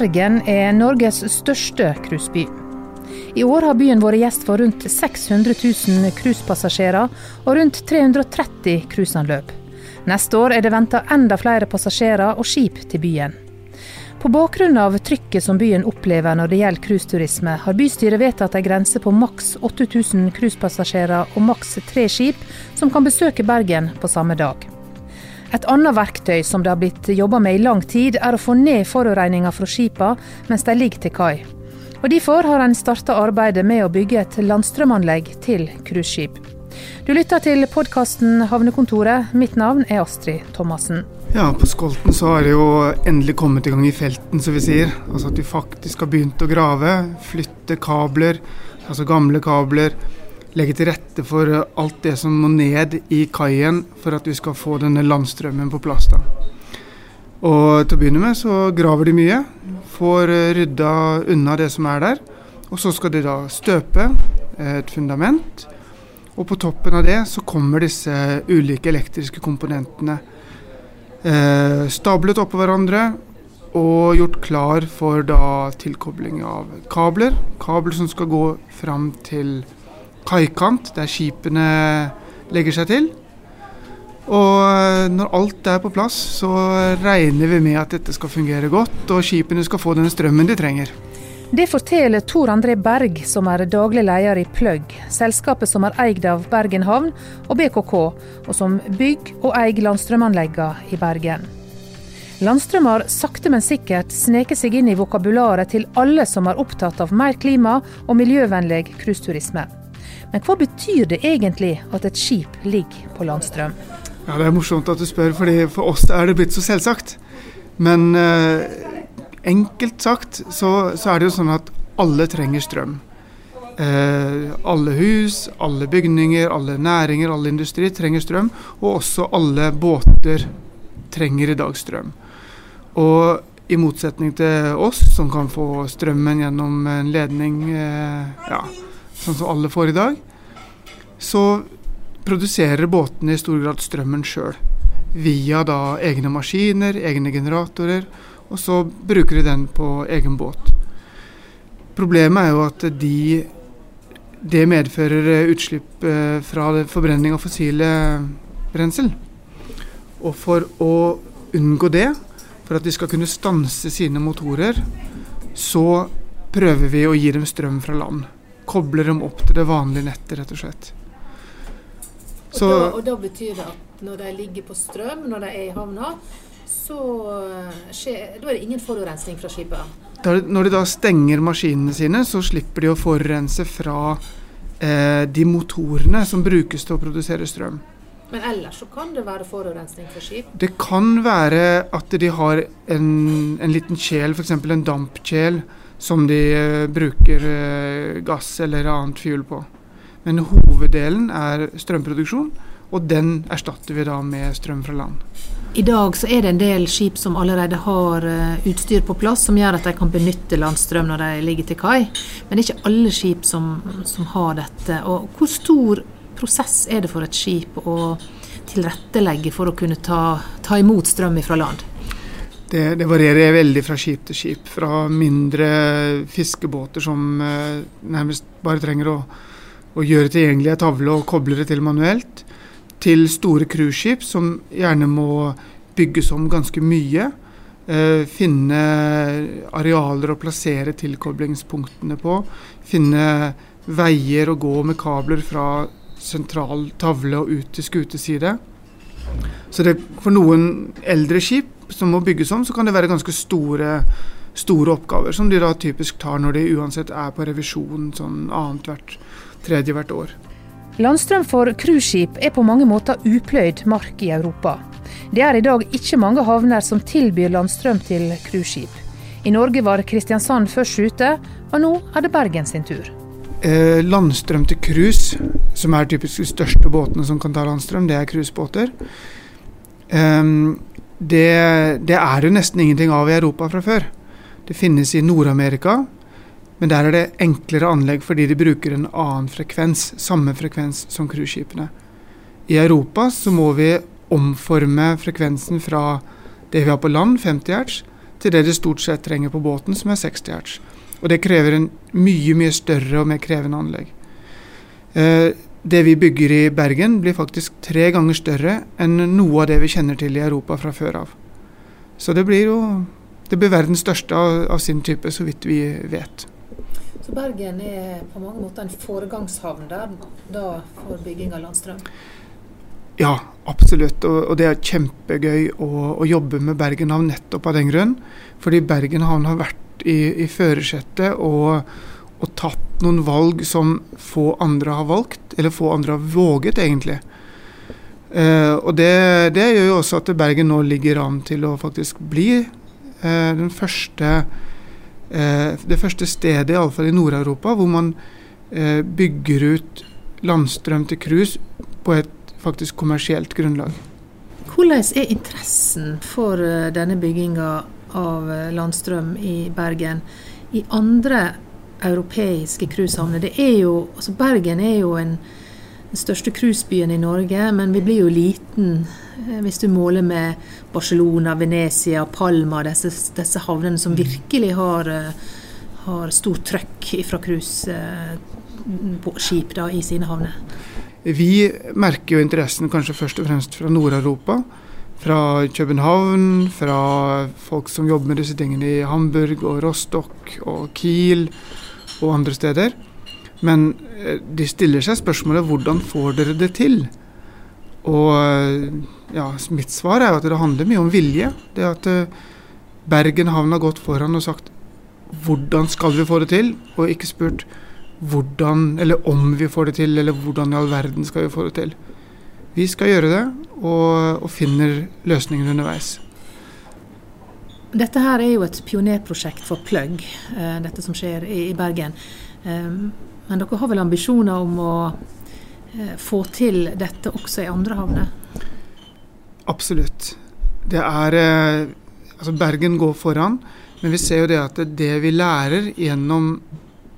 Bergen er Norges største cruiseby. I år har byen vært gjest for rundt 600 000 cruisepassasjerer og rundt 330 cruiseanløp. Neste år er det venta enda flere passasjerer og skip til byen. På bakgrunn av trykket som byen opplever når det gjelder cruiseturisme, har bystyret vedtatt en grense på maks 8000 cruisepassasjerer og maks tre skip som kan besøke Bergen på samme dag. Et annet verktøy som det har blitt jobba med i lang tid, er å få ned forurensninga fra skipa mens de ligger til kai. Og Derfor har en starta arbeidet med å bygge et landstrømanlegg til cruiseskip. Du lytter til podkasten Havnekontoret. Mitt navn er Astrid Thomassen. Ja, på Skolten så har det jo endelig kommet i gang i felten, som vi sier. Altså at de faktisk har begynt å grave, flytte kabler, altså gamle kabler. Legge til rette for alt det som må ned i kaien for at vi skal få denne landstrømmen på plass. da. Og til å begynne med så graver de mye. Får eh, rydda unna det som er der. Og så skal de da støpe et fundament. Og på toppen av det så kommer disse ulike elektriske komponentene eh, stablet oppå hverandre og gjort klar for da tilkobling av kabler. Kabler som skal gå fram til kaikant, der skipene legger seg til. Og eh, når alt er på plass, så regner vi med at dette skal fungere godt, og skipene skal få den strømmen de trenger. Det forteller Tor André Berg, som er daglig leder i Plugg, selskapet som er eid av Bergen havn og BKK, og som bygger og eier landstrømanleggene i Bergen. Landstrøm har sakte, men sikkert sneket seg inn i vokabularet til alle som er opptatt av mer klima og miljøvennlig cruiseturisme. Men hva betyr det egentlig at et skip ligger på landstrøm? Ja, Det er morsomt at du spør, fordi for oss er det blitt så selvsagt. Men eh, enkelt sagt så, så, er det jo sånn at alle trenger strøm. Eh, alle hus, alle bygninger, alle næringer, alle industri trenger strøm. Og også alle båter trenger i dag strøm. Og i motsetning til oss, som kan få strømmen gjennom en ledning, eh, ja, sånn som alle får i dag, så produserer båtene i stor grad strømmen sjøl. Via da egne maskiner, egne generatorer, og så bruker de den på egen båt. Problemet er jo at de, det medfører utslipp eh, fra forbrenning av fossile brensel. Og for å unngå det, for at de skal kunne stanse sine motorer, så prøver vi å gi dem strøm fra land. Kobler dem opp til det vanlige nettet, rett og slett. Så, og, da, og, da, betyr det at når de ligger på strøm, når de er i havna, så eh, skjer, da er det ingen forurensning fra skipet? når de da stenger maskinene sine, så slipper de å forurense fra eh, de motorene som brukes til å produsere strøm. Men ellers så kan det være forurensning fra skip? Det kan være at de har en, en liten kjel, f.eks. en dampkjel, som de eh, bruker eh, gass eller annet fuel på. Men hoveddelen er strømproduksjon, og den erstatter vi da med strøm fra land. I dag så er det en del skip som allerede har eh, utstyr på plass som gjør at de kan benytte landstrøm når de ligger til kai. Men det er ikke alle skip som, som har dette. Og hvor stor prosess er det for et skip å tilrettelegge for å kunne ta, ta imot strøm fra land? Det, det, varierer veldig fra skip til skip. Fra mindre fiskebåter som eh, nærmest bare trenger å å gjøre tilgjengelig ei tavle og koble det til manuelt, til store cruiseskip som gjerne må bygges om ganske mye. Eh, finne arealer å plassere tilkoblingspunktene på. Finne veier å gå med kabler fra sentral tavle og ut til skuteside. Så det, for noen eldre skip som må bygges om, så kan det være ganske store, store oppgaver, som de da typisk tar når de uansett er på revisjon sånn annethvert tredje hvert år. Landstrøm for cruiseskip er på mange måter upløyd mark i Europa. Det er i dag ikke mange havner som tilbyr landstrøm til cruiseskip. I Norge var Kristiansand først ute, og nå er det Bergen sin tur. Eh, landstrøm til cruise, som er typisk de største båtene som kan ta landstrøm, det er cruisebåter. Eh, det, det er jo nesten ingenting av i Europa fra før. Det finnes i Nord-Amerika, men der er det enklere anlegg fordi de bruker en annen frekvens, samme frekvens som cruiseskipene. I Europa så må vi omforme frekvensen fra det vi har på land, 50 hertz, til det de stort sett trenger på båten, som er 60 hertz. Og det krever en mye, mye større og mer krevende anlegg. Eh, det vi bygger i Bergen blir faktisk tre ganger større enn noe av det vi kjenner til i Europa fra før av. Så det blir jo det blir verdens største av, av sin type, så vidt vi vet. Så Bergen er på mange måter en foregangshavn der da for bygging av landstrøm? Ja, absolutt. Og, og det er kjempegøy å, å, jobbe med Bergen havn nettopp av den grunn. Fordi Bergen havn har vært i, i førersetet og, og, tatt noen valg som få andre har valgt, eller få andre har våget, egentlig. Eh, og det, det, gjør jo også at Bergen nå ligger an til å faktisk bli Eh, den første, eh, det første stedet, iallfall i Nord-Europa, hvor man eh, bygger ut landstrøm til cruise på et faktisk kommersielt grunnlag. Hvordan er interessen for denne bygginga av landstrøm i Bergen i andre europeiske cruisehavner? Altså Bergen er jo en den største cruisebyen i Norge, men vi blir jo liten eh, hvis du måler med Barcelona, Venezia, Palma, disse, disse havnene som virkelig har, eh, har stort trøkk fra cruiseskip eh, i sine havner. Vi merker jo interessen kanskje først og fremst fra Nord-Europa. Fra København, fra folk som jobber med disse tingene i Hamburg og Rostock og Kiel og andre steder. Men eh, de stiller seg spørsmålet hvordan får dere det til? Og eh, ja, mitt svar er at det handler mye om vilje. Det at eh, Bergen havn har gått foran og sagt hvordan skal vi få det til, og ikke spurt hvordan, eller om vi får det til, eller hvordan i all verden skal vi få det til. Vi skal gjøre det, og, og finner løsninger underveis. Dette her er jo et pionerprosjekt for Plugg, dette som skjer i Bergen. Men dere har vel ambisjoner om å eh, få til dette også i andre havner? Absolutt. Det er eh, Altså Bergen går foran, men vi ser jo det at det vi lærer gjennom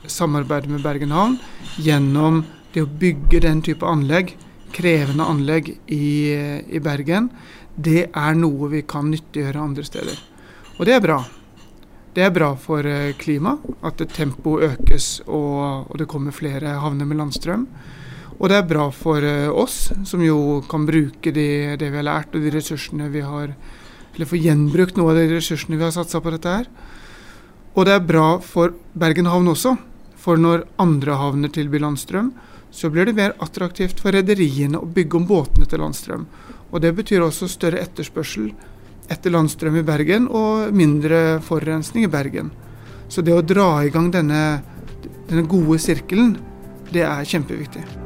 samarbeidet med Bergen havn, gjennom det å bygge den type anlegg, krevende anlegg i, i Bergen, det er noe vi kan nyttiggjøre andre steder. Og det er bra. Det er bra for eh, klimaet at tempoet økes og, og, det kommer flere havner med landstrøm. Og det er bra for eh, oss, som jo kan bruke de, det vi har lært og de ressursene vi har Eller få gjenbrukt noe av de ressursene vi har satsa på dette her. Og det er bra for Bergen havn også. For når andre havner tilbyr landstrøm, så blir det mer attraktivt for rederiene å bygge om båtene til landstrøm. Og det betyr også større etterspørsel etter landstrøm i Bergen og mindre forurensning i Bergen. Så det å dra i gang denne, denne gode sirkelen, det er kjempeviktig.